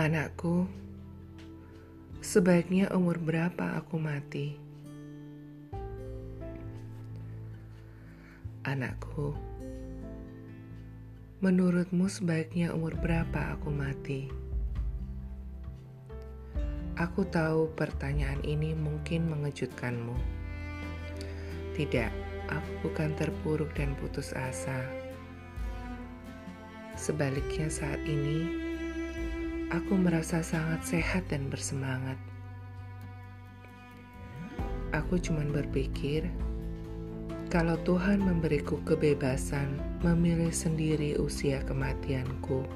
Anakku, sebaiknya umur berapa aku mati? Anakku, menurutmu sebaiknya umur berapa aku mati? Aku tahu pertanyaan ini mungkin mengejutkanmu. Tidak, aku bukan terpuruk dan putus asa. Sebaliknya saat ini, aku merasa sangat sehat dan bersemangat. Aku cuma berpikir, kalau Tuhan memberiku kebebasan memilih sendiri usia kematianku,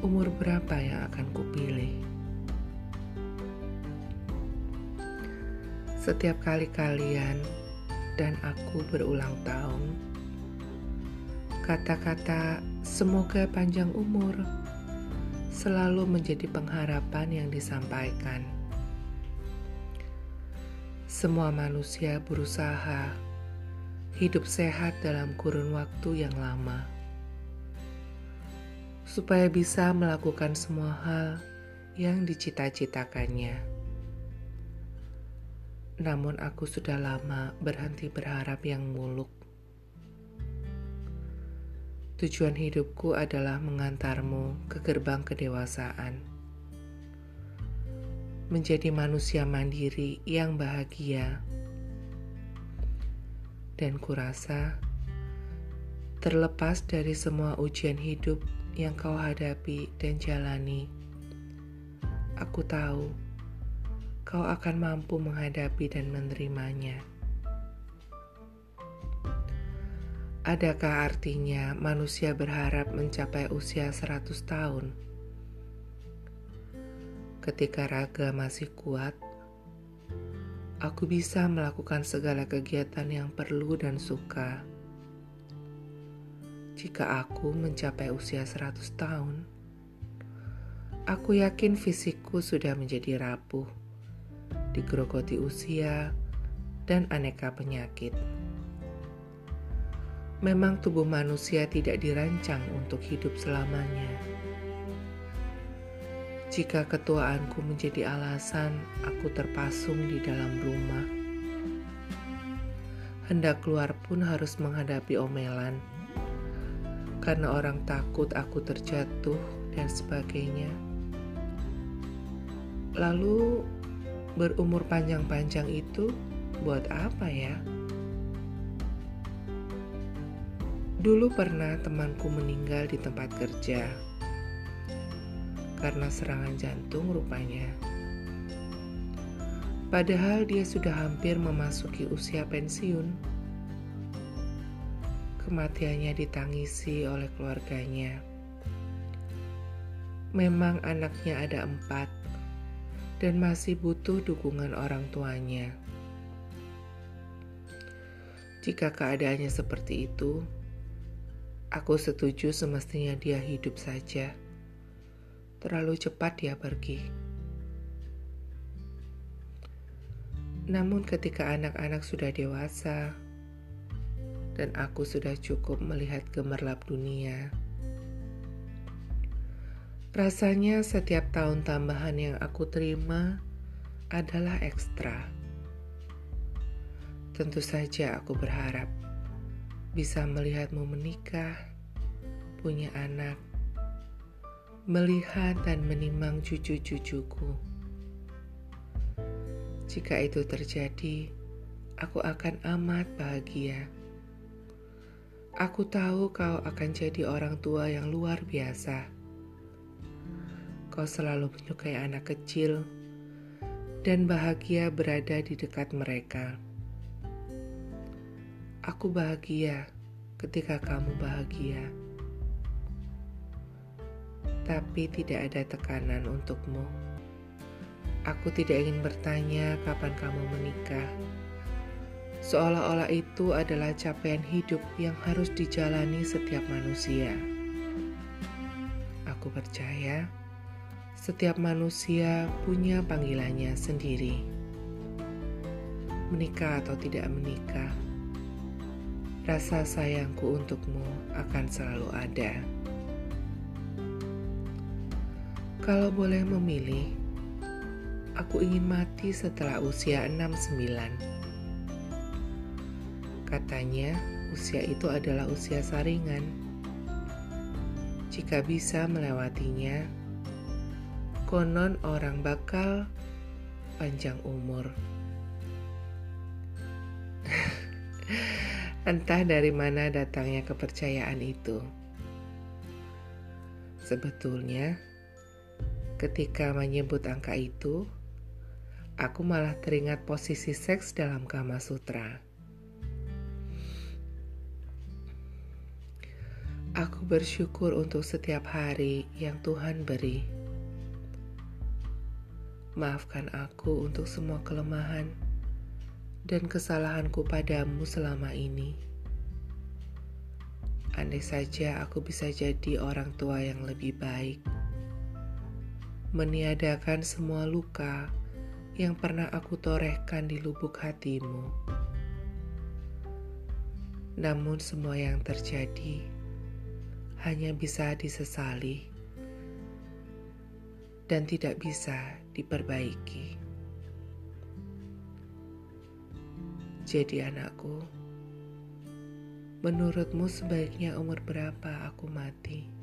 umur berapa yang akan kupilih? Setiap kali kalian dan aku berulang tahun, kata-kata "semoga panjang umur" selalu menjadi pengharapan yang disampaikan. Semua manusia berusaha hidup sehat dalam kurun waktu yang lama, supaya bisa melakukan semua hal yang dicita-citakannya. Namun, aku sudah lama berhenti berharap yang muluk Tujuan hidupku adalah mengantarmu ke gerbang kedewasaan. Menjadi manusia mandiri yang bahagia. Dan kurasa terlepas dari semua ujian hidup yang kau hadapi dan jalani, aku tahu kau akan mampu menghadapi dan menerimanya. Adakah artinya manusia berharap mencapai usia 100 tahun? Ketika raga masih kuat, aku bisa melakukan segala kegiatan yang perlu dan suka. Jika aku mencapai usia 100 tahun, aku yakin fisikku sudah menjadi rapuh, digerogoti usia, dan aneka penyakit. Memang tubuh manusia tidak dirancang untuk hidup selamanya. Jika ketuaanku menjadi alasan aku terpasung di dalam rumah, hendak keluar pun harus menghadapi omelan karena orang takut aku terjatuh dan sebagainya. Lalu berumur panjang-panjang itu buat apa ya? Dulu pernah temanku meninggal di tempat kerja karena serangan jantung rupanya. Padahal dia sudah hampir memasuki usia pensiun. Kematiannya ditangisi oleh keluarganya. Memang anaknya ada empat dan masih butuh dukungan orang tuanya. Jika keadaannya seperti itu, Aku setuju semestinya dia hidup saja. Terlalu cepat dia pergi. Namun ketika anak-anak sudah dewasa dan aku sudah cukup melihat gemerlap dunia, rasanya setiap tahun tambahan yang aku terima adalah ekstra. Tentu saja aku berharap bisa melihatmu menikah, punya anak, melihat dan menimang cucu-cucuku. Jika itu terjadi, aku akan amat bahagia. Aku tahu kau akan jadi orang tua yang luar biasa. Kau selalu menyukai anak kecil dan bahagia berada di dekat mereka. Aku bahagia ketika kamu bahagia, tapi tidak ada tekanan untukmu. Aku tidak ingin bertanya kapan kamu menikah, seolah-olah itu adalah capaian hidup yang harus dijalani setiap manusia. Aku percaya setiap manusia punya panggilannya sendiri, menikah atau tidak menikah rasa sayangku untukmu akan selalu ada. Kalau boleh memilih, aku ingin mati setelah usia 69. Katanya, usia itu adalah usia saringan. Jika bisa melewatinya, konon orang bakal panjang umur. Entah dari mana datangnya kepercayaan itu. Sebetulnya, ketika menyebut angka itu, aku malah teringat posisi seks dalam Kama Sutra. Aku bersyukur untuk setiap hari yang Tuhan beri. Maafkan aku untuk semua kelemahan dan kesalahanku padamu selama ini. Andai saja aku bisa jadi orang tua yang lebih baik, meniadakan semua luka yang pernah aku torehkan di lubuk hatimu. Namun semua yang terjadi hanya bisa disesali dan tidak bisa diperbaiki. Jadi anakku, menurutmu sebaiknya umur berapa aku mati?